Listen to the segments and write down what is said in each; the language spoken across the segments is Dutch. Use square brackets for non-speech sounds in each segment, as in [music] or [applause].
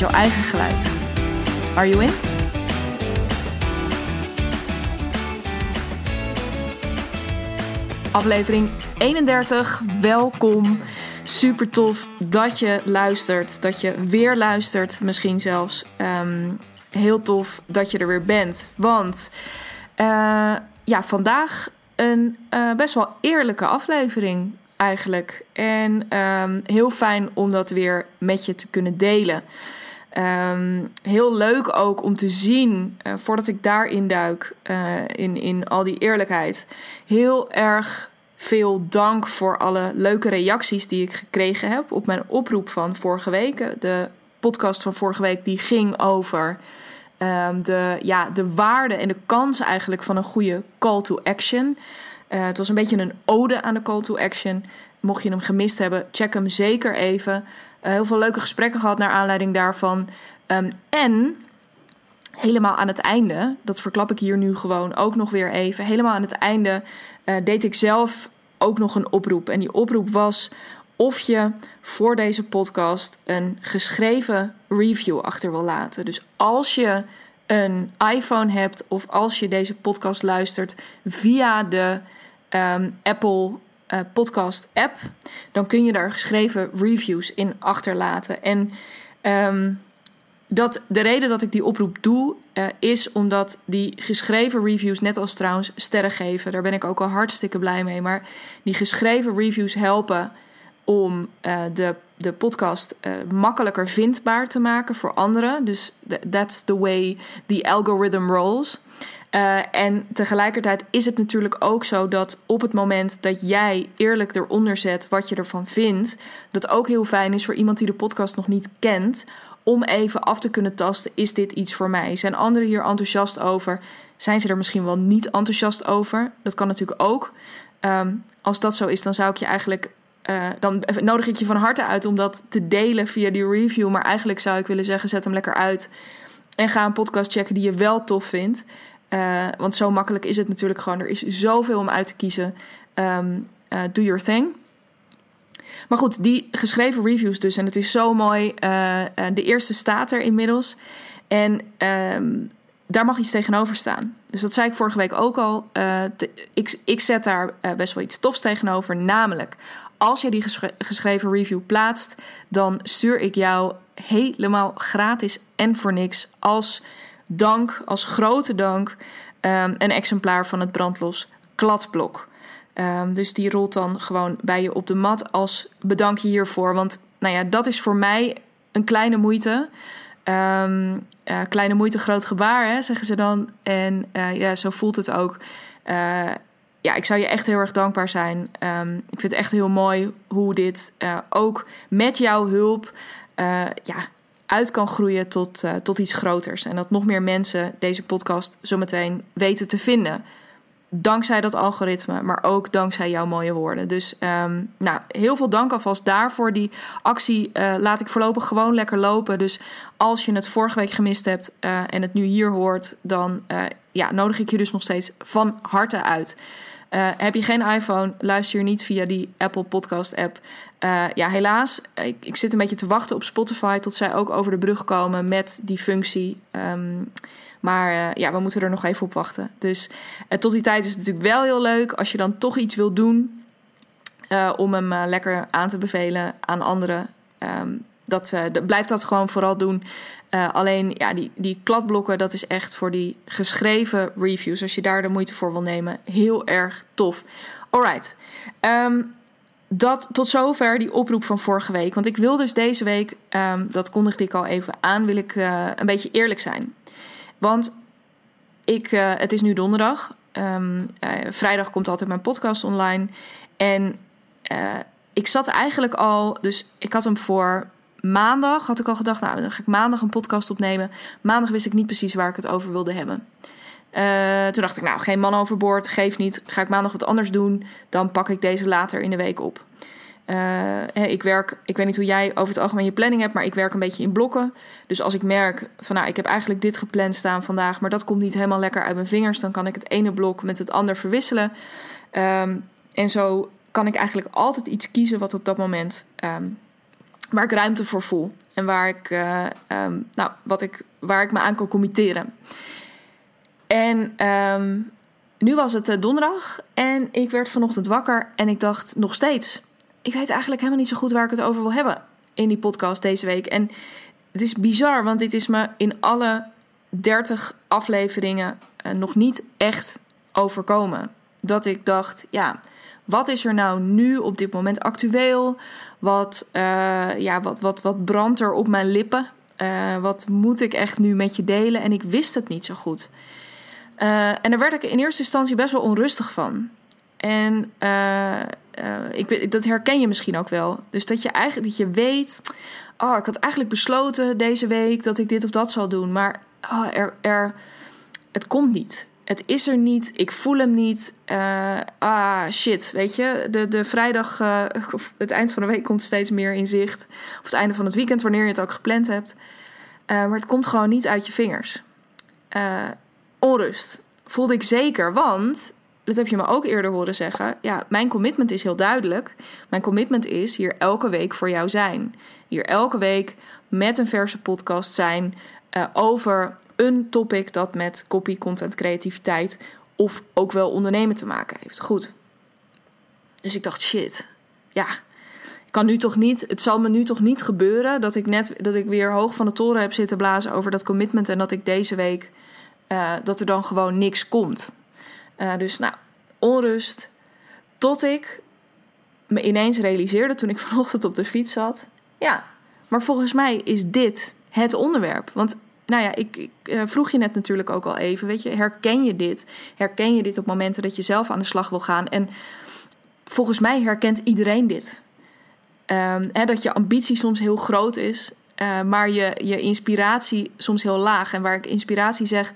met jouw eigen geluid. Are you in? Aflevering 31, welkom. Super tof dat je luistert, dat je weer luistert, misschien zelfs. Ehm, heel tof dat je er weer bent, want uh, ja, vandaag een uh, best wel eerlijke aflevering eigenlijk. En um, heel fijn om dat weer met je te kunnen delen. Um, heel leuk ook om te zien, uh, voordat ik daarin duik, uh, in, in al die eerlijkheid. Heel erg veel dank voor alle leuke reacties die ik gekregen heb op mijn oproep van vorige week. De podcast van vorige week die ging over um, de, ja, de waarde en de kansen eigenlijk van een goede call to action. Het was een beetje een ode aan de call to action. Mocht je hem gemist hebben, check hem zeker even. Uh, heel veel leuke gesprekken gehad naar aanleiding daarvan. Um, en helemaal aan het einde, dat verklap ik hier nu gewoon ook nog weer even. Helemaal aan het einde uh, deed ik zelf ook nog een oproep. En die oproep was of je voor deze podcast een geschreven review achter wil laten. Dus als je een iPhone hebt of als je deze podcast luistert via de um, Apple uh, podcast app, dan kun je daar geschreven reviews in achterlaten. En um, dat, de reden dat ik die oproep doe, uh, is omdat die geschreven reviews, net als trouwens sterren geven, daar ben ik ook al hartstikke blij mee. Maar die geschreven reviews helpen om uh, de, de podcast makkelijker vindbaar te maken voor anderen. Dus that's the way the algorithm rolls. Uh, en tegelijkertijd is het natuurlijk ook zo dat op het moment dat jij eerlijk eronder zet wat je ervan vindt, dat ook heel fijn is voor iemand die de podcast nog niet kent, om even af te kunnen tasten: is dit iets voor mij? Zijn anderen hier enthousiast over? Zijn ze er misschien wel niet enthousiast over? Dat kan natuurlijk ook. Um, als dat zo is, dan zou ik je eigenlijk uh, dan nodig ik je van harte uit om dat te delen via die review. Maar eigenlijk zou ik willen zeggen: zet hem lekker uit. En ga een podcast checken die je wel tof vindt. Uh, want zo makkelijk is het natuurlijk gewoon. Er is zoveel om uit te kiezen. Um, uh, do your thing. Maar goed, die geschreven reviews dus. En het is zo mooi. de eerste staat er inmiddels. En um, daar mag iets tegenover staan. Dus dat zei ik vorige week ook al. Ik, ik zet daar best wel iets tofs tegenover. Namelijk, als je die geschreven review plaatst, dan stuur ik jou helemaal gratis en voor niks als dank, als grote dank, um, een exemplaar van het brandlos kladblok. Um, dus die rolt dan gewoon bij je op de mat als bedankje hiervoor. Want nou ja, dat is voor mij een kleine moeite. Um, uh, kleine moeite, groot gebaar, hè, zeggen ze dan. En uh, ja, zo voelt het ook. Uh, ja, ik zou je echt heel erg dankbaar zijn. Ik vind het echt heel mooi hoe dit ook met jouw hulp ja, uit kan groeien tot, uh, tot iets groters. En dat nog meer mensen deze podcast zometeen weten te vinden. Dankzij dat algoritme, maar ook dankzij jouw mooie woorden. Dus um, nou, heel veel dank alvast daarvoor. Die actie laat ik voorlopig gewoon lekker lopen. Dus als je het vorige week gemist hebt en het nu hier hoort, dan ja, nodig ik je dus nog steeds van harte uit. Uh, heb je geen iPhone, luister je niet via die Apple Podcast app. Uh, ja, helaas, ik, ik, zit een beetje te wachten op Spotify tot zij ook over de brug komen met die functie. Um, maar uh, ja, we moeten er nog even op wachten. Dus tot die tijd is het natuurlijk wel heel leuk als je dan toch iets wil doen om hem lekker aan te bevelen aan anderen. Um, dat, dat, blijft dat gewoon vooral doen. Uh, alleen ja, die, die kladblokken, dat is echt voor die geschreven reviews. Als je daar de moeite voor wil nemen, heel erg tof. Alright. Um, dat tot zover die oproep van vorige week. Want ik wil dus deze week, um, dat kondigde ik al even aan, wil ik uh, een beetje eerlijk zijn. Want ik, het is nu donderdag. Um, vrijdag komt altijd mijn podcast online. En ik zat eigenlijk al, dus ik had hem voor maandag had ik al gedacht, nou, dan ga ik maandag een podcast opnemen. Maandag wist ik niet precies waar ik het over wilde hebben. Uh, toen dacht ik, nou, geen man overboord, geef niet. Ga ik maandag wat anders doen, dan pak ik deze later in de week op. Uh, ik werk, ik weet niet hoe jij over het algemeen je planning hebt, maar ik werk een beetje in blokken. Dus als ik merk van nou, ik heb eigenlijk dit gepland staan vandaag, maar dat komt niet helemaal lekker uit mijn vingers, dan kan ik het ene blok met het ander verwisselen. Um, en zo kan ik eigenlijk altijd iets kiezen wat op dat moment um, waar ik ruimte voor voel en waar ik, uh, um, nou, wat ik, waar ik me aan kan committeren. En nu was het uh, donderdag en ik werd vanochtend wakker en ik dacht nog steeds ik weet eigenlijk helemaal niet zo goed waar ik het over wil hebben in die podcast deze week. En het is bizar, want dit is me in alle 30 afleveringen uh, nog niet echt overkomen. Dat ik dacht, ja, wat is er nou nu op dit moment actueel? Wat, uh, ja, wat, wat, wat brandt er op mijn lippen? Uh, wat moet ik echt nu met je delen? En ik wist het niet zo goed. en daar werd ik in eerste instantie best wel onrustig van. En ik, dat herken je misschien ook wel. Dus dat je eigenlijk dat je weet. Oh, ik had eigenlijk besloten deze week dat ik dit of dat zal doen. Maar oh, er, er, het komt niet. Het is er niet. Ik voel hem niet. Uh, ah, shit. Weet je, de, de vrijdag, uh, het eind van de week komt steeds meer in zicht. Of het einde van het weekend, wanneer je het ook gepland hebt. maar het komt gewoon niet uit je vingers. onrust. Voelde ik zeker, want dat heb je me ook eerder horen zeggen. Ja, mijn commitment is heel duidelijk. Mijn commitment is hier elke week voor jou zijn. Hier elke week met een verse podcast zijn uh, over een topic dat met copy, content, creativiteit of ook wel ondernemen te maken heeft. Goed. Dus ik dacht, shit. Ja, kan nu toch niet, het zal me nu toch niet gebeuren dat ik net dat ik weer hoog van de toren heb zitten blazen over dat commitment en dat ik deze week uh, dat er dan gewoon niks komt. Uh, dus nou, onrust. Tot ik me ineens realiseerde toen ik [laughs] vanochtend op de fiets zat. Ja, maar volgens mij is dit het onderwerp. Want nou ja, ik, ik uh, vroeg je net natuurlijk ook al even. Weet je, herken je dit? Herken je dit op momenten dat je zelf aan de slag wil gaan? En volgens mij herkent iedereen dit. Um, hè, dat je ambitie soms heel groot is, uh, maar je, je inspiratie soms heel laag. En waar ik inspiratie zeg,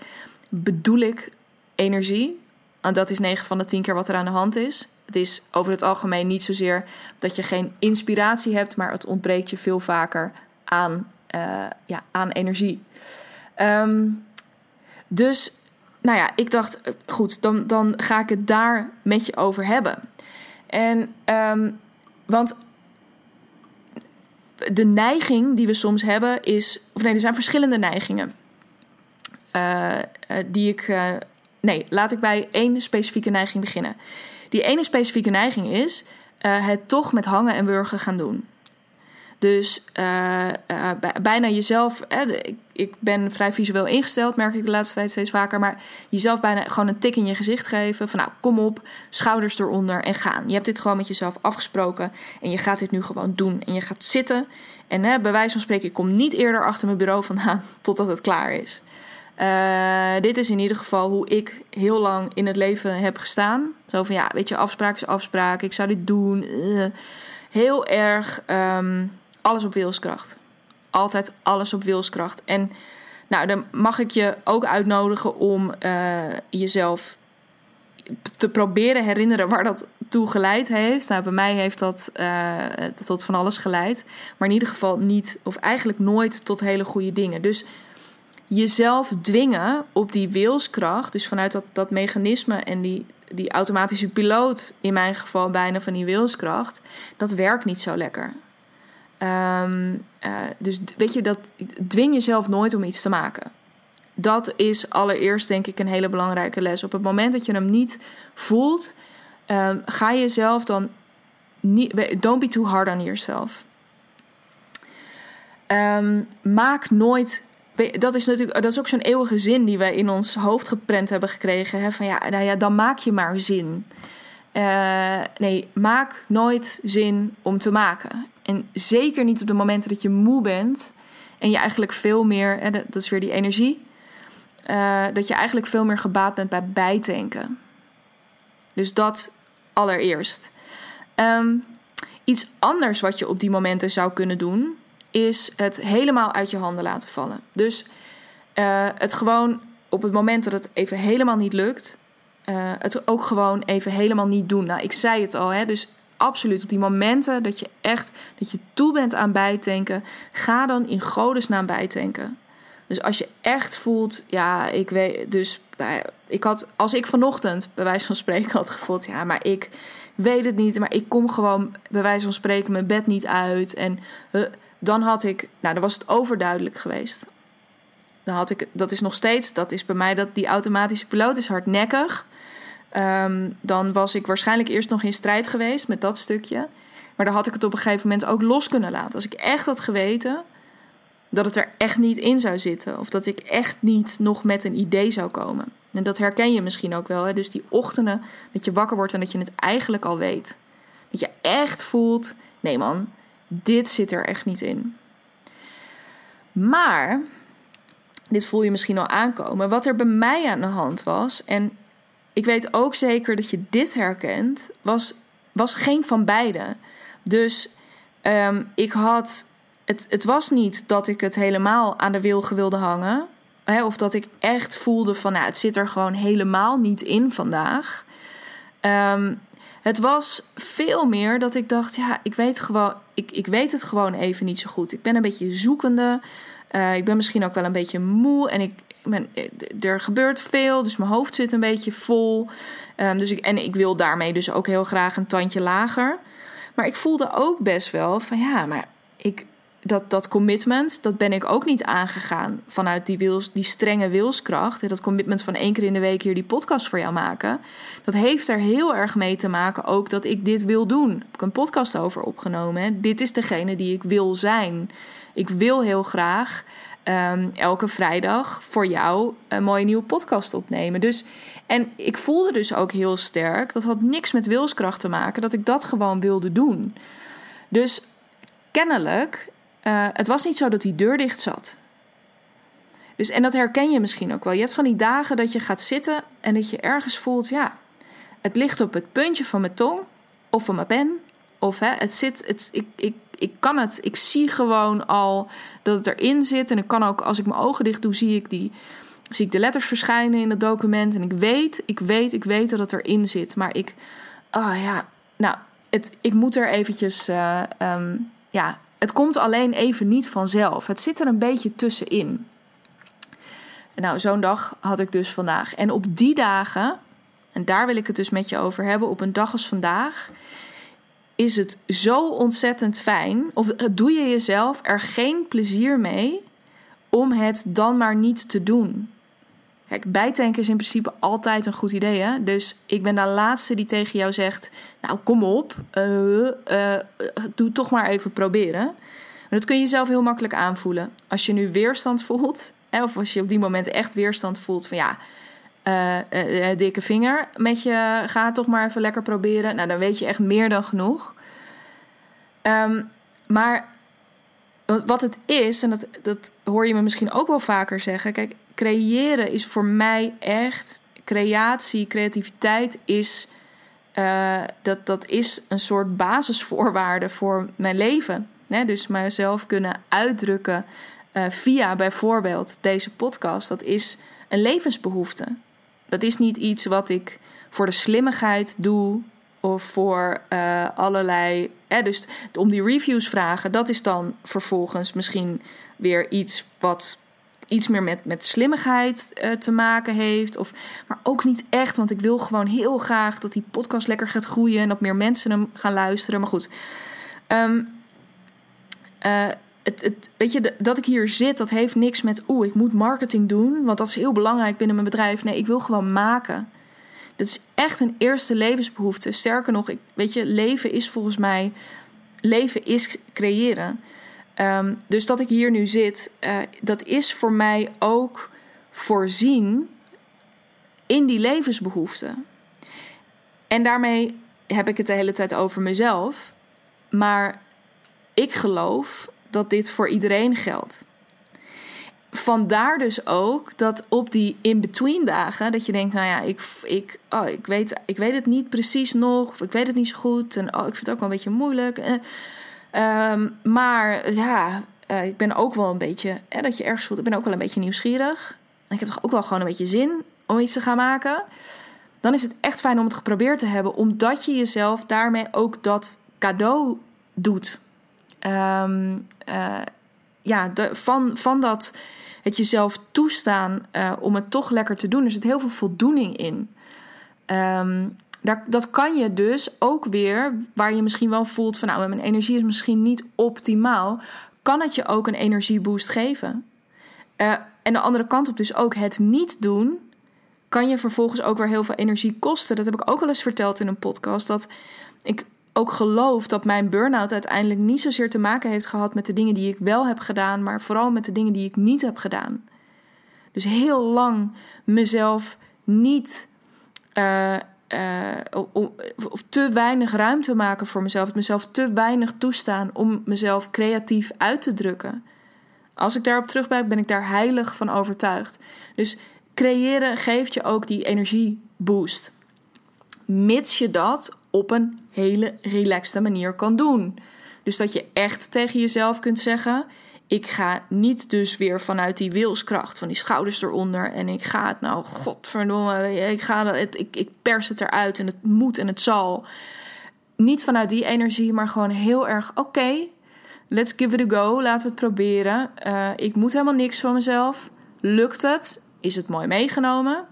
bedoel ik energie. En dat is 9 van de 10 keer wat er aan de hand is. Het is over het algemeen niet zozeer dat je geen inspiratie hebt, maar het ontbreekt je veel vaker aan, uh, ja, aan energie. Um, dus, nou ja, ik dacht, goed, dan, dan ga ik het daar met je over hebben. En, um, want de neiging die we soms hebben is, of nee, er zijn verschillende neigingen. Uh, die ik Nee, laat ik bij één specifieke neiging beginnen. Die ene specifieke neiging is het toch met hangen en wurgen gaan doen. Dus uh, uh, bijna jezelf. ik, ik, ben vrij visueel ingesteld, merk ik de laatste tijd steeds vaker. Maar jezelf bijna gewoon een tik in je gezicht geven. Van nou, kom op, schouders eronder en gaan. Je hebt dit gewoon met jezelf afgesproken. En je gaat dit nu gewoon doen. En je gaat zitten. En bij wijze van spreken, ik kom niet eerder achter mijn bureau vandaan [laughs] totdat het klaar is. Uh, dit is in ieder geval hoe ik heel lang in het leven heb gestaan. Zo van ja, weet je, afspraak is afspraak. Ik zou dit doen. Heel erg um, alles op wilskracht. Altijd alles op wilskracht. En nou, dan mag ik je ook uitnodigen om uh, jezelf te proberen herinneren waar dat toe geleid heeft. Nou, bij mij heeft dat tot van alles geleid. Maar in ieder geval niet, of eigenlijk nooit tot hele goede dingen. Dus jezelf dwingen op die wilskracht, dus vanuit dat, dat mechanisme en die, die automatische piloot, in mijn geval bijna van die wilskracht, dat werkt niet zo lekker. Um, uh, dus weet je, dat dwing jezelf nooit om iets te maken. Dat is allereerst denk ik een hele belangrijke les. Op het moment dat je hem niet voelt, um, ga jezelf dan niet. Don't be too hard on yourself. Um, maak nooit dat is natuurlijk dat is ook zo'n eeuwige zin die wij in ons hoofd geprent hebben gekregen. Hè? Van ja, nou ja, dan maak je maar zin. Uh, nee, maak nooit zin om te maken. En zeker niet op de momenten dat je moe bent en je eigenlijk veel meer, hè, dat is weer die energie, uh, dat je eigenlijk veel meer gebaat bent bij bijtanken. Dus dat allereerst. Um, iets anders wat je op die momenten zou kunnen doen, is het helemaal uit je handen laten vallen. Dus uh, het gewoon op het moment dat het even helemaal niet lukt, uh, het ook gewoon even helemaal niet doen. Nou, ik zei het al, hè, dus absoluut op die momenten dat je echt dat je toe bent aan bijtanken, ga dan in godesnaam bijtanken. Dus als je echt voelt, ja, ik weet, dus nou ik had, als ik vanochtend bij wijze van spreken had gevoeld, ja, maar ik weet het niet, maar ik kom gewoon bij wijze van spreken mijn bed niet uit. En uh, dan had ik, nou, dan was het overduidelijk geweest. Dan had ik, dat is nog steeds, dat is bij mij dat die automatische piloot is hardnekkig. Um, dan was ik waarschijnlijk eerst nog in strijd geweest met dat stukje. Maar dan had ik het op een gegeven moment ook los kunnen laten. Als ik echt had geweten dat het er echt niet in zou zitten. Of dat ik echt niet nog met een idee zou komen. En dat herken je misschien ook wel. Hè? Dus die ochtenden dat je wakker wordt en dat je het eigenlijk al weet. Dat je echt voelt: nee man, dit zit er echt niet in. Maar, dit voel je misschien al aankomen. Wat er bij mij aan de hand was. En ik weet ook zeker dat je dit herkent. Was, was geen van beide. Dus um, ik had het, het was niet dat ik het helemaal aan de wilgen wilde hangen. Hè, of dat ik echt voelde van, nou, het zit er gewoon helemaal niet in vandaag. Um, het was veel meer dat ik dacht, ja, ik weet, gewoon, ik, ik weet het gewoon even niet zo goed. Ik ben een beetje zoekende. Uh, ik ben misschien ook wel een beetje moe en ik ben, er gebeurt veel, dus mijn hoofd zit een beetje vol. Um, dus ik, en ik wil daarmee dus ook heel graag een tandje lager. Maar ik voelde ook best wel van ja, maar ik, dat, dat commitment, dat ben ik ook niet aangegaan vanuit die, wils, die strenge wilskracht. Dat commitment van één keer in de week hier die podcast voor jou maken. Dat heeft er heel erg mee te maken ook dat ik dit wil doen. Daar heb ik een podcast over opgenomen. Dit is degene die ik wil zijn. Ik wil heel graag um, elke vrijdag voor jou een mooie nieuwe podcast opnemen. Dus, en ik voelde dus ook heel sterk, dat had niks met wilskracht te maken, dat ik dat gewoon wilde doen. Dus kennelijk uh, het was niet zo dat die deur dicht zat. Dus, en dat herken je misschien ook wel. Je hebt van die dagen dat je gaat zitten en dat je ergens voelt, ja, het ligt op het puntje van mijn tong of van mijn pen. Of hè, het zit, het, ik, ik, ik kan het, ik zie gewoon al dat het erin zit. En ik kan ook, als ik mijn ogen dicht doe, zie ik, die, zie ik de letters verschijnen in het document. En ik weet, ik weet, ik weet dat het erin zit. Maar ik, oh ja, nou, het, ik moet er eventjes, uh, um, ja, het komt alleen even niet vanzelf. Het zit er een beetje tussenin. Nou, zo'n dag had ik dus vandaag. En op die dagen, en daar wil ik het dus met je over hebben, op een dag als vandaag, is het zo ontzettend fijn, of doe je jezelf er geen plezier mee om het dan maar niet te doen. Kijk, bijtanken is in principe altijd een goed idee. Hè? Dus ik ben de laatste die tegen jou zegt: Nou, kom op, uh, uh, doe toch maar even proberen. Maar dat kun je zelf heel makkelijk aanvoelen. Als je nu weerstand voelt, of als je op die moment echt weerstand voelt van ja. Uh, dikke vinger met je, ga toch maar even lekker proberen. Nou, dan weet je echt meer dan genoeg. Um, maar wat het is, en dat, dat hoor je me misschien ook wel vaker zeggen. Kijk, creëren is voor mij echt creatie, creativiteit is. Dat, dat is een soort basisvoorwaarde voor mijn leven. Hè? Dus mijzelf kunnen uitdrukken via bijvoorbeeld deze podcast. Dat is een levensbehoefte. Dat is niet iets wat ik voor de slimmigheid doe of voor uh, allerlei. Hè, dus om die reviews vragen, dat is dan vervolgens misschien weer iets wat iets meer met, met slimmigheid uh, te maken heeft. Of, maar ook niet echt, want ik wil gewoon heel graag dat die podcast lekker gaat groeien en dat meer mensen hem gaan luisteren. Maar goed. Um, het, het, weet je, dat ik hier zit, dat heeft niks met, oeh, ik moet marketing doen, want dat is heel belangrijk binnen mijn bedrijf. Nee, ik wil gewoon maken. Dat is echt een eerste levensbehoefte. Sterker nog, ik, weet je, leven is volgens mij, leven is creëren. Um, dus dat ik hier nu zit, uh, dat is voor mij ook voorzien in die levensbehoeften. En daarmee heb ik het de hele tijd over mezelf. Maar ik geloof dat dit voor iedereen geldt. Vandaar dus ook dat op die in-between dagen, dat je denkt, nou ja, ik, ik, oh, ik, weet, ik weet het niet precies nog, of ik weet het niet zo goed, en oh, ik vind het ook wel een beetje moeilijk. Uh, Um, maar ja, eh, ik ben ook wel een beetje, hè, dat je ergens voelt, ik ben ook wel een beetje nieuwsgierig. En ik heb toch ook wel gewoon een beetje zin om iets te gaan maken. Dan is het echt fijn om het geprobeerd te hebben, omdat je jezelf daarmee ook dat cadeau doet. Ehm, eh, ja, van, van dat het jezelf toestaan uh, om het toch lekker te doen, er zit heel veel voldoening in. Daar, dat kan je dus ook weer, waar je misschien wel voelt van nou, mijn energie is misschien niet optimaal, kan het je ook een energieboost geven. Uh, en de andere kant op dus ook het niet doen, kan je vervolgens ook weer heel veel energie kosten. Dat heb ik ook al eens verteld in een podcast, dat ik ook geloof dat mijn burn-out uiteindelijk niet zozeer te maken heeft gehad met de dingen die ik wel heb gedaan, maar vooral met de dingen die ik niet heb gedaan. Dus heel lang mezelf niet uh, uh, of te weinig ruimte maken voor mezelf, mezelf te weinig toestaan om mezelf creatief uit te drukken. Als ik daarop terugkijk, ben ik daar heilig van overtuigd. Dus creëren geeft je ook die energieboost. Mits je dat op een hele relaxte manier kan doen. Dus dat je echt tegen jezelf kunt zeggen: ik ga niet dus weer vanuit die wilskracht, van die schouders eronder. En ik ga het nou, godverdomme, ik, ga het, ik, ik pers het eruit en het moet en het zal. Niet vanuit die energie, maar gewoon heel erg, oké, let's give it a go. Laten we het proberen. Uh, ik moet helemaal niks van mezelf. Lukt het? Is het mooi meegenomen?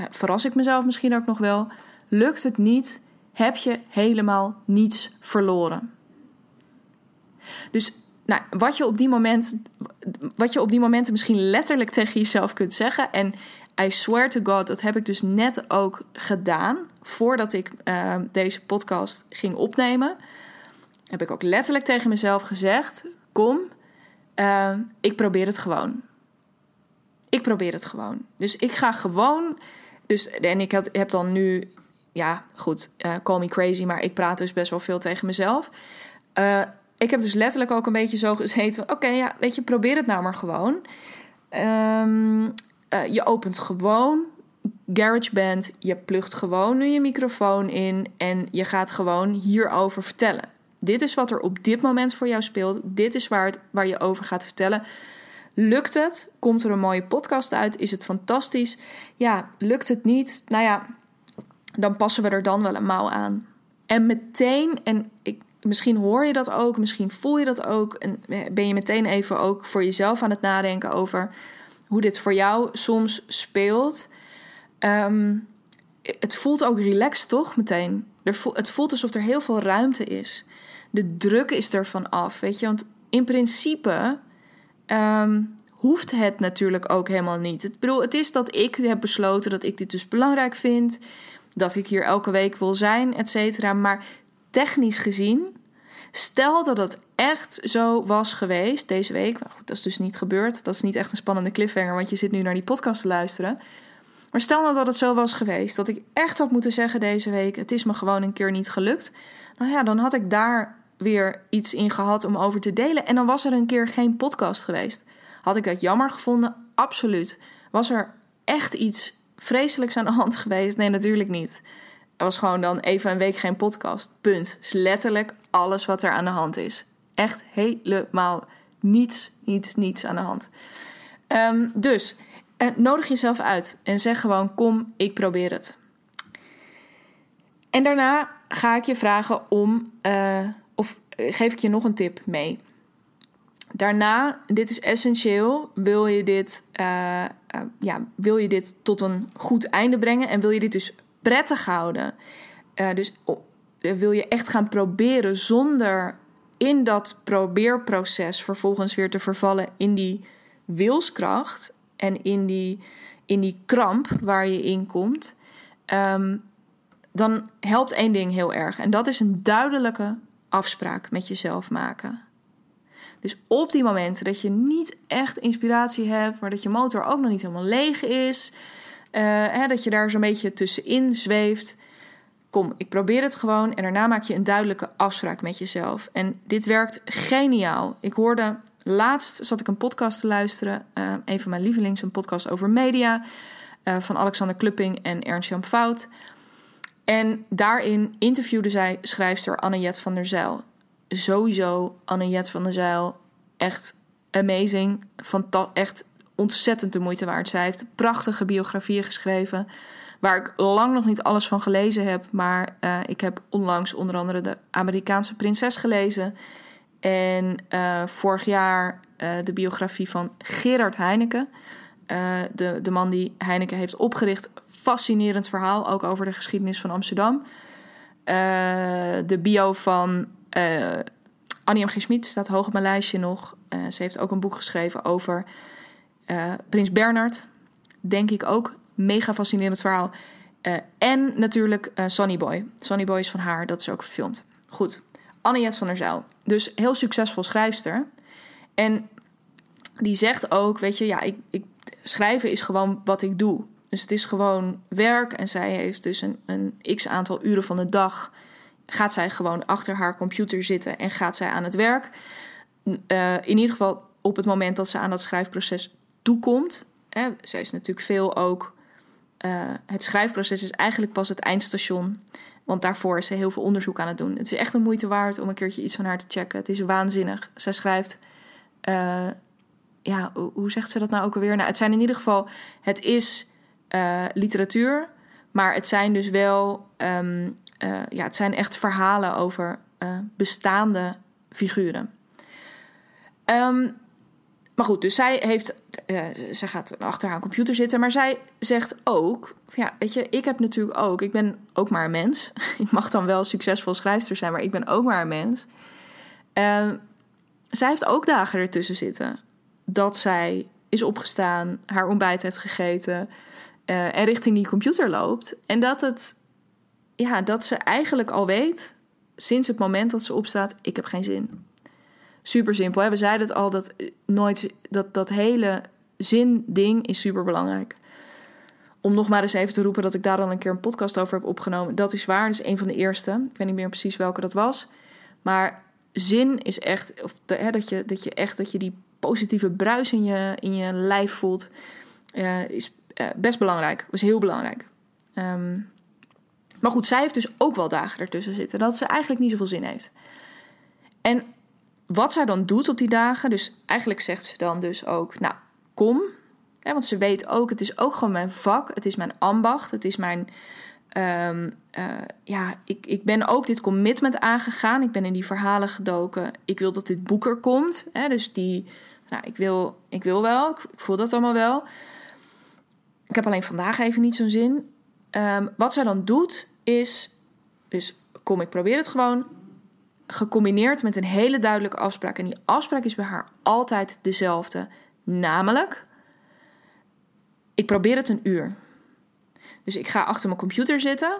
Uh, verras ik mezelf misschien ook nog wel? Lukt het niet? Heb je helemaal niets verloren. Dus nou, wat je op die moment, wat je op die momenten misschien letterlijk tegen jezelf kunt zeggen. En I swear to God, dat heb ik dus net ook gedaan. Voordat ik uh, deze podcast ging opnemen. Heb ik ook letterlijk tegen mezelf gezegd: Kom, uh, ik probeer het gewoon. Ik probeer het gewoon. Dus ik ga gewoon. Dus, en ik had, heb dan nu, ja, goed, uh, call me crazy, maar ik praat dus best wel veel tegen mezelf. Uh, ik heb dus letterlijk ook een beetje zo gezeten oké, ja, weet je, probeer het nou maar gewoon. Um, uh, je opent gewoon GarageBand, je plugt gewoon nu je microfoon in en je gaat gewoon hierover vertellen. Dit is wat er op dit moment voor jou speelt. Dit is waar, het, waar je over gaat vertellen. Lukt het? Komt er een mooie podcast uit? Is het fantastisch? Ja, lukt het niet? Nou ja, dan passen we er dan wel een mouw aan. En meteen, en ik misschien hoor je dat ook, misschien voel je dat ook. En ben je meteen even ook voor jezelf aan het nadenken over hoe dit voor jou soms speelt. Ehm, het voelt ook relaxed, toch? Meteen. het voelt alsof er heel veel ruimte is. De druk is ervan af, weet je. Want in principe ehm, hoeft het natuurlijk ook helemaal niet. Ik bedoel, het is dat ik heb besloten dat ik dit dus belangrijk vind. Dat ik hier elke week wil zijn, et cetera. Maar technisch gezien, stel dat het echt zo was geweest deze week. Nou goed, dat is dus niet gebeurd. Dat is niet echt een spannende cliffhanger, want je zit nu naar die podcast te luisteren. Maar stel nou dat het zo was geweest, dat ik echt had moeten zeggen deze week: het is me gewoon een keer niet gelukt. Nou ja, dan had ik daar weer iets in gehad om over te delen. En dan was er een keer geen podcast geweest. Had ik dat jammer gevonden? Absoluut. Was er echt iets vreselijks aan de hand [laughs] geweest? Nee, natuurlijk niet. Er was gewoon dan even een week geen podcast. Punt. is letterlijk alles wat er aan de hand is. Echt helemaal niets, niets, niets aan de hand. Um, dus uh, nodig jezelf uit en zeg gewoon: Kom, ik probeer het. En daarna ga ik je vragen om, uh, of geef ik je nog een tip mee. Daarna, dit is essentieel, wil je dit, ja, wil je dit tot een goed einde brengen en wil je dit dus prettig houden. Uh, dus wil je echt gaan proberen zonder in dat probeerproces vervolgens weer te vervallen in die wilskracht en in die, in die kramp waar je in komt, um, dan helpt één ding heel erg. En dat is een duidelijke afspraak met jezelf maken. Dus op die momenten dat je niet echt inspiratie hebt, maar dat je motor ook nog niet helemaal leeg is, uh, hè, dat je daar zo'n beetje tussenin zweeft. Kom, ik probeer het gewoon en daarna maak je een duidelijke afspraak met jezelf. En dit werkt geniaal. Ik hoorde laatst zat ik een podcast te luisteren, uh, een van mijn lievelings, een podcast over media uh, van Alexander Klupping en Ernst-Jan Fout. En daarin interviewde zij schrijfster Anne-Jet van der Zijl. Sowieso Anne-Jet van der Zijl, echt amazing. Fanta echt ontzettend de moeite waard. Zij heeft prachtige biografieën geschreven. Waar ik lang nog niet alles van gelezen heb. Maar uh, ik heb onlangs onder andere de Amerikaanse Prinses gelezen. En uh, vorig jaar uh, de biografie van Gerard Heineken. de, de man die Heineken heeft opgericht. Fascinerend verhaal, ook over de geschiedenis van Amsterdam. de bio van Annie M. G. Staat hoog op mijn lijstje nog. ze heeft ook een boek geschreven over Prins Bernard. Denk ik ook mega fascinerend verhaal. Uh, en natuurlijk uh, Sonny Boy. Sonny Boy is van haar, dat is ook gefilmd. Goed, Anniet van der Zijl. Dus heel succesvol schrijfster. En die zegt ook, weet je, ja, ik, ik, schrijven is gewoon wat ik doe. Dus het is gewoon werk. En zij heeft dus een, een x aantal uren van de dag... gaat zij gewoon achter haar computer zitten en gaat zij aan het werk. Uh, in ieder geval op het moment dat ze aan dat schrijfproces toekomt. Hè, zij is natuurlijk veel ook uh, het schrijfproces is eigenlijk pas het eindstation. Want daarvoor is ze heel veel onderzoek aan het doen. Het is echt een moeite waard om een keertje iets van haar te checken. Het is waanzinnig. Zij schrijft. Uh, ja, hoe zegt ze dat nou ook alweer? Nou, het zijn in ieder geval. Het is literatuur. Maar het zijn dus wel. Um, ja, het zijn echt verhalen over bestaande figuren. Um, maar goed, dus zij heeft, uh, zij gaat achter haar computer zitten, maar zij zegt ook, ja, weet je, ik heb natuurlijk ook, ik ben ook maar een mens. [laughs] Ik mag dan wel succesvol schrijfster zijn, maar ik ben ook maar een mens. Uh, zij heeft ook dagen ertussen zitten dat zij is opgestaan, haar ontbijt heeft gegeten en richting die computer loopt. En dat het, ja, dat ze eigenlijk al weet, sinds het moment dat ze opstaat, ik heb geen zin super simpel. Hè? We zeiden het al, dat, eh, nooit, dat, dat hele zin-ding is super belangrijk. Om nog maar eens even te roepen dat ik daar dan een keer een podcast over heb opgenomen. Dat is waar, dat is een van de eerste. Ik weet niet meer precies welke dat was. Maar zin is echt, of hè, dat, je, dat je echt dat je die positieve bruis in je, in je lijf voelt, uh, is uh, best belangrijk. Was heel belangrijk. Um, maar goed, zij heeft dus ook wel dagen ertussen zitten dat ze eigenlijk niet zoveel zin heeft. En wat zij dan doet op die dagen, dus eigenlijk zegt ze dan dus ook, nou, kom. Want ze weet ook, het is ook gewoon mijn vak, het is mijn ambacht, het is mijn. Um, uh, ja, ik, ik ben ook dit commitment aangegaan. Ik ben in die verhalen gedoken. Ik wil dat dit boek er komt. Hè, dus die, nou, ik wil, ik wil wel, ik, voel dat allemaal wel. Ik heb alleen vandaag even niet zo'n zin. Um, wat zij dan doet, is, dus kom, ik probeer het gewoon gecombineerd met een hele duidelijke afspraak. En die afspraak is bij haar altijd dezelfde. Namelijk, ik probeer het een uur. Dus ik ga achter mijn computer zitten.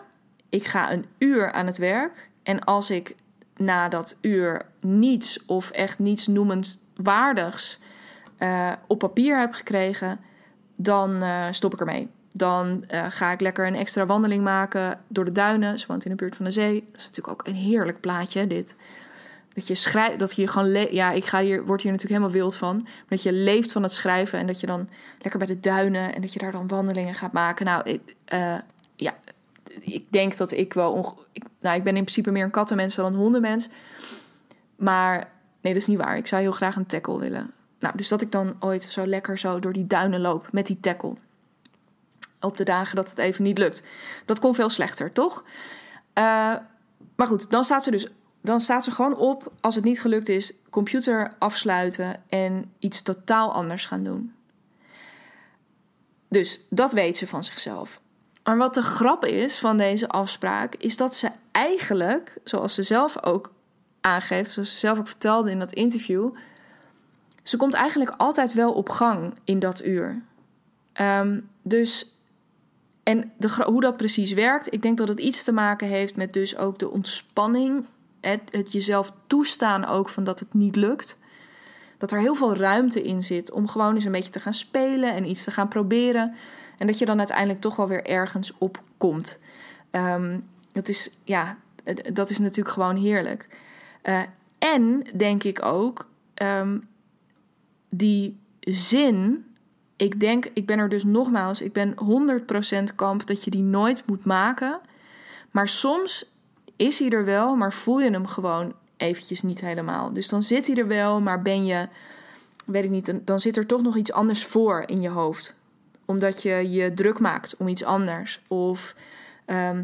Ik ga een uur aan het werk. En als ik na dat uur niets of echt niets noemend waardigs uh, op papier heb gekregen, dan uh, stop ik ermee. Dan uh, ga ik lekker een extra wandeling maken door de duinen. Woont in de buurt van de zee. Dat is natuurlijk ook een heerlijk plaatje, dit. Dat je schrijft, dat je gewoon, ja, ik ga hier, word hier natuurlijk helemaal wild van. Dat je leeft van het schrijven en dat je dan lekker bij de duinen en dat je daar dan wandelingen gaat maken. Nou, ik, uh, ja, ik denk dat ik wel, ik, nou, ik ben in principe meer een kattenmens dan een hondenmens. Maar nee, dat is niet waar. Ik zou heel graag een tackle willen. Nou, dus dat ik dan ooit zo lekker zo door die duinen loop met die tackle op de dagen dat het even niet lukt. Dat kon veel slechter, toch? Uh, maar goed, dan staat ze dus dan staat ze gewoon op als het niet gelukt is, computer afsluiten en iets totaal anders gaan doen. Dus dat weet ze van zichzelf. Maar wat de grap is van deze afspraak, is dat ze eigenlijk, zoals ze zelf ook aangeeft, zoals ze zelf ook vertelde in dat interview, ze komt eigenlijk altijd wel op gang in dat uur. Um, dus en de, hoe dat precies werkt, ik denk dat het iets te maken heeft met dus ook de ontspanning. Het, het jezelf toestaan ook van dat het niet lukt. Dat er heel veel ruimte in zit om gewoon eens een beetje te gaan spelen en iets te gaan proberen. En dat je dan uiteindelijk toch wel weer ergens op komt. Dat, is, ja, dat is natuurlijk gewoon heerlijk. Uh, en denk ik ook, um, die zin ik denk, ik ben er dus nogmaals, ik ben 100% kamp dat je die nooit moet maken. Maar soms is hij er wel, maar voel je hem gewoon eventjes niet helemaal. Dus dan zit hij er wel, maar ben je, weet ik niet, dan zit er toch nog iets anders voor in je hoofd. Omdat je je druk maakt om iets anders. Of ehm,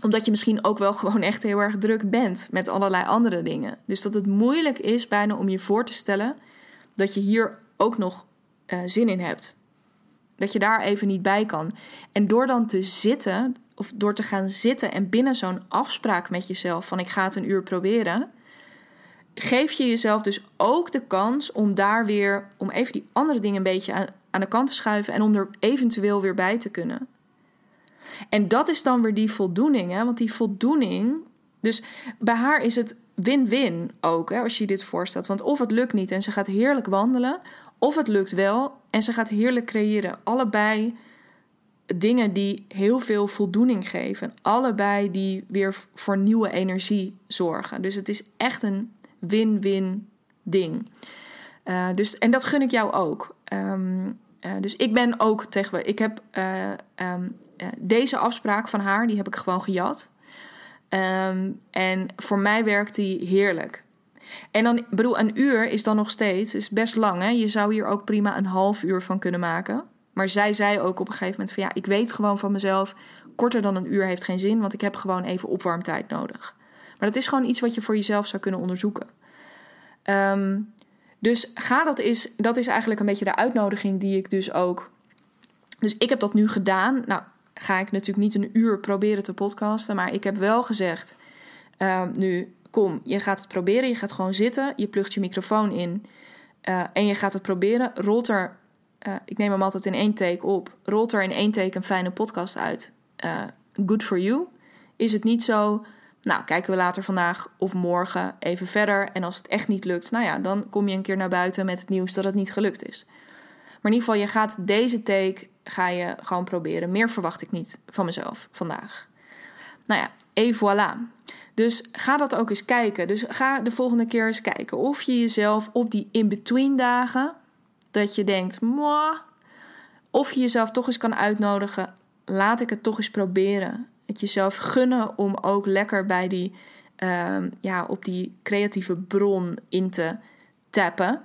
omdat je misschien ook wel gewoon echt heel erg druk bent met allerlei andere dingen. Dus dat het moeilijk is bijna om je voor te stellen dat je hier ook nog uh, zin in hebt. Dat je daar even niet bij kan. En door dan te zitten, of door te gaan zitten en binnen zo'n afspraak met jezelf van ik ga het een uur proberen, geef je jezelf dus ook de kans om daar weer, om even die andere dingen een beetje aan, aan de kant te schuiven en om er eventueel weer bij te kunnen. En dat is dan weer die voldoening, hè? want die voldoening, dus bij haar is het win-win ook, hè, als je je dit voorstelt. Want of het lukt niet en ze gaat heerlijk wandelen, of het lukt wel en ze gaat heerlijk creëren. Allebei dingen die heel veel voldoening geven. Allebei die weer voor nieuwe energie zorgen. Dus het is echt een win-win ding. Uh, dus, en dat gun ik jou ook. Um, uh, dus ik ben ook tegen. Ik heb uh, um, deze afspraak van haar, die heb ik gewoon gejat. Um, en voor mij werkt die heerlijk. En dan, bedoel, een uur is dan nog steeds is best lang. Hè? Je zou hier ook prima een half uur van kunnen maken. Maar zij zei ook op een gegeven moment van ja, ik weet gewoon van mezelf, korter dan een uur heeft geen zin, want ik heb gewoon even opwarmtijd nodig. Maar dat is gewoon iets wat je voor jezelf zou kunnen onderzoeken. Um, dus ga dat is, dat is eigenlijk een beetje de uitnodiging die ik dus ook. Dus ik heb dat nu gedaan. Nou, ga ik natuurlijk niet een uur proberen te podcasten, maar ik heb wel gezegd: uh, nu kom, je gaat het proberen. Je gaat gewoon zitten, je plugt je microfoon in uh, en je gaat het proberen. Rolt er, uh, ik neem hem altijd in één take op, rolt er in één take een fijne podcast uit. Uh, good for you. Is het niet zo, nou kijken we later vandaag of morgen even verder. En als het echt niet lukt, nou ja, dan kom je een keer naar buiten met het nieuws dat het niet gelukt is. Maar in ieder geval, je gaat deze take ga je gewoon proberen. Meer verwacht ik niet van mezelf vandaag. Nou ja, et voilà. Dus ga dat ook eens kijken. Dus ga de volgende keer eens kijken of je jezelf op die in-between dagen, dat je denkt, Mwah, of je jezelf toch eens kan uitnodigen, laat ik het toch eens proberen. Het jezelf gunnen om ook lekker bij die, uh, ja, op die creatieve bron in te tappen.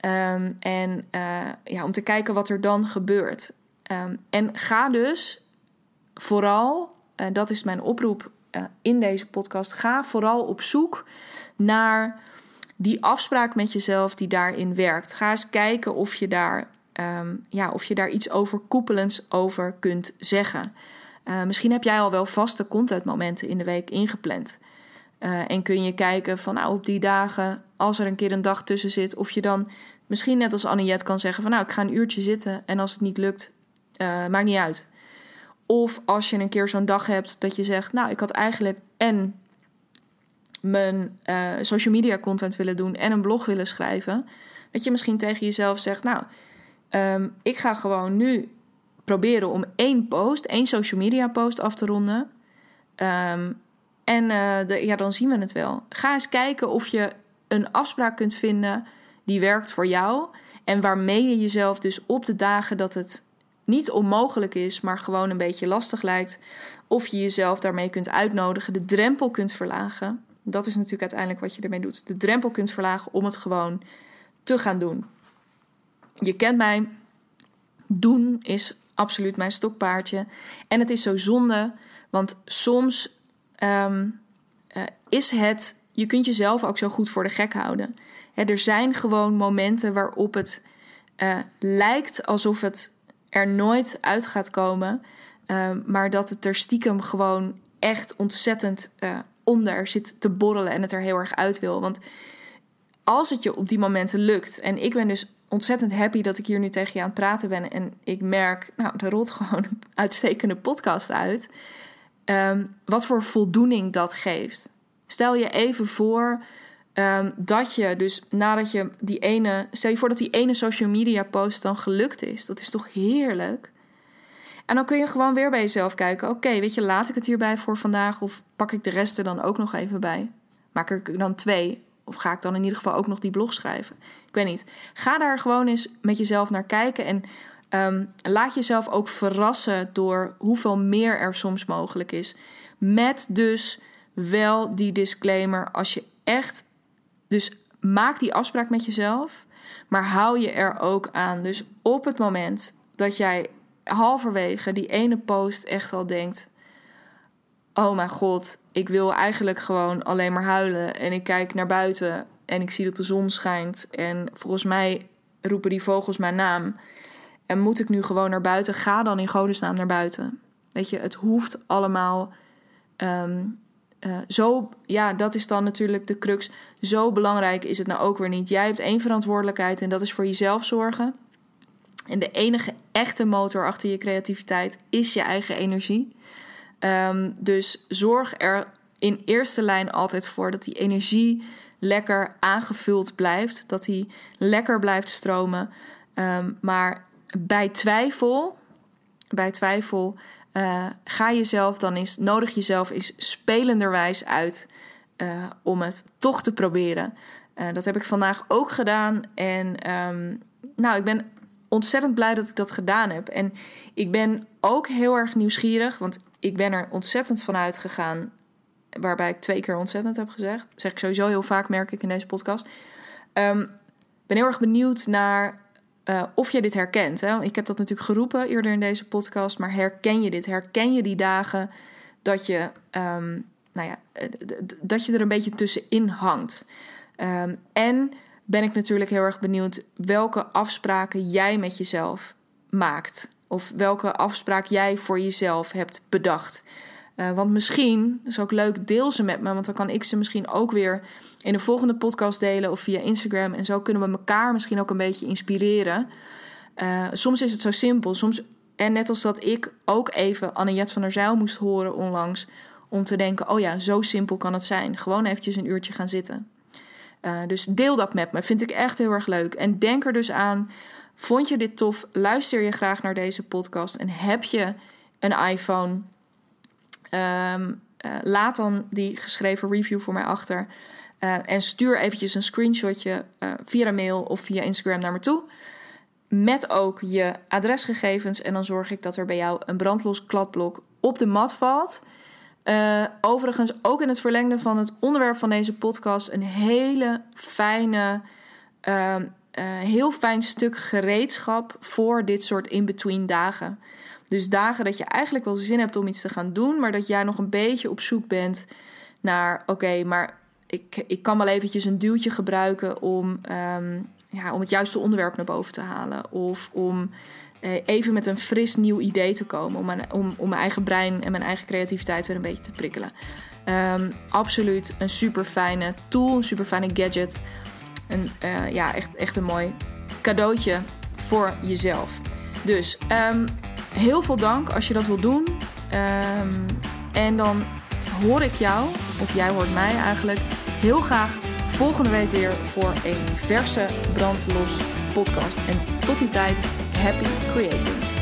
Um, en uh, ja, om te kijken wat er dan gebeurt. Um, en ga dus vooral, en dat is mijn oproep in deze podcast, ga vooral op zoek naar die afspraak met jezelf die daarin werkt. Ga eens kijken of je daar, um, ja, of je daar iets overkoepelends over kunt zeggen. Uh, misschien heb jij al wel vaste contentmomenten in de week ingepland. Uh, en kun je kijken van nou, op die dagen, als er een keer een dag tussen zit, of je dan misschien net als Anniette kan zeggen van nou, ik ga een uurtje zitten en als het niet lukt, maakt niet uit. Of als je een keer zo'n dag hebt dat je zegt, nou, ik had eigenlijk en mijn uh, social media content willen doen en een blog willen schrijven. Dat je misschien tegen jezelf zegt, nou, um, ik ga gewoon nu proberen om één post, één social media post af te ronden. Um, en de, ja, dan zien we het wel. Ga eens kijken of je een afspraak kunt vinden die werkt voor jou. En waarmee je jezelf dus op de dagen dat het niet onmogelijk is, maar gewoon een beetje lastig lijkt, of je jezelf daarmee kunt uitnodigen, de drempel kunt verlagen. Dat is natuurlijk uiteindelijk wat je ermee doet. De drempel kunt verlagen om het gewoon te gaan doen. Je kent mij. Doen is absoluut mijn stokpaardje. En het is zo zonde, want soms um, uh, is het. Je kunt jezelf ook zo goed voor de gek houden. Er zijn gewoon momenten waarop het uh, lijkt alsof het er nooit uit gaat komen. Uh, maar dat het er stiekem gewoon echt ontzettend uh, onder zit te borrelen en het er heel erg uit wil. Want als het je op die momenten lukt, en ik ben dus ontzettend happy dat ik hier nu tegen je aan het praten ben. En ik merk, nou, er rolt gewoon een uitstekende podcast uit. Um, wat voor voldoening dat geeft. Stel je even voor um, dat je dus nadat je die ene. Stel je voor dat die ene social media post dan gelukt is. Dat is toch heerlijk? En dan kun je gewoon weer bij jezelf kijken. Oké, weet je, laat ik het hierbij voor vandaag? Of pak ik de rest er dan ook nog even bij? Maak ik dan twee? Of ga ik dan in ieder geval ook nog die blog schrijven? Ik weet niet. Ga daar gewoon eens met jezelf naar kijken. En um, laat jezelf ook verrassen door hoeveel meer er soms mogelijk is. Met dus wel die disclaimer. Als je echt. Dus maak die afspraak met jezelf. Maar hou je er ook aan. Dus op het moment dat jij halverwege die ene post echt al denkt: Oh mijn god, ik wil eigenlijk gewoon alleen maar huilen. En ik kijk naar buiten en ik zie dat de zon schijnt. En volgens mij roepen die vogels mijn naam. En moet ik nu gewoon naar buiten? Ga dan in godesnaam naar buiten. Weet je, het hoeft allemaal. Ehm, eh, zo, ja, dat is dan natuurlijk de crux. Zo belangrijk is het nou ook weer niet. Jij hebt één verantwoordelijkheid en dat is voor jezelf zorgen. En de enige echte motor achter je creativiteit is je eigen energie. Ehm, dus zorg er in eerste lijn altijd voor dat die energie lekker aangevuld blijft. Dat die lekker blijft stromen. Ehm, maar bij twijfel, bij twijfel uh, ga jezelf dan eens, nodig jezelf eens spelenderwijs uit uh, om het toch te proberen. Uh, dat heb ik vandaag ook gedaan. En um, nou, ik ben ontzettend blij dat ik dat gedaan heb. En ik ben ook heel erg nieuwsgierig, want ik ben er ontzettend van uitgegaan. Waarbij ik twee keer ontzettend heb gezegd. Dat zeg ik sowieso heel vaak, merk ik in deze podcast. Ik ben heel erg benieuwd naar uh, of je dit herkent. Hè? Ik heb dat natuurlijk geroepen eerder in deze podcast. Maar herken je dit? Herken je die dagen dat je, um, nou ja, dat je er een beetje tussenin hangt? Um, en ben ik natuurlijk heel erg benieuwd welke afspraken jij met jezelf maakt. Of welke afspraak jij voor jezelf hebt bedacht. Uh, want misschien, is ook leuk, deel ze met me. Want dan kan ik ze misschien ook weer in de volgende podcast delen of via Instagram. En zo kunnen we elkaar misschien ook een beetje inspireren. Uh, soms is het zo simpel. Soms, en net als dat ik ook even Anne-Jet van der Zijl moest horen onlangs. Om te denken, oh ja, zo simpel kan het zijn. Gewoon eventjes een uurtje gaan zitten. Uh, dus deel dat met me. Vind ik echt heel erg leuk. En denk er dus aan. Vond je dit tof? Luister je graag naar deze podcast? En heb je een iPhone? Um, uh, laat dan die geschreven review voor mij achter. Uh, en stuur eventjes een screenshotje uh, via mail of via Instagram naar me toe. Met ook je adresgegevens. En dan zorg ik dat er bij jou een brandlos kladblok op de mat valt. Overigens, ook in het verlengde van het onderwerp van deze podcast, een hele fijne, uh, heel fijn stuk gereedschap voor dit soort in-between dagen. Dus dagen dat je eigenlijk wel zin hebt om iets te gaan doen, maar dat jij nog een beetje op zoek bent naar: oké, maar ik, ik kan wel eventjes een duwtje gebruiken om, um, ja, om het juiste onderwerp naar boven te halen. Of om uh, even met een fris nieuw idee te komen. Om mijn, om, mijn eigen brein en mijn eigen creativiteit weer een beetje te prikkelen. Um, absoluut een super fijne tool, een super fijne gadget. En uh, ja, echt, echt een mooi cadeautje voor jezelf. Dus um, heel veel dank als je dat wil doen. Um, en dan hoor ik jou, of jij hoort mij eigenlijk, heel graag volgende week weer voor een verse brandlos podcast. En tot die tijd, happy creating.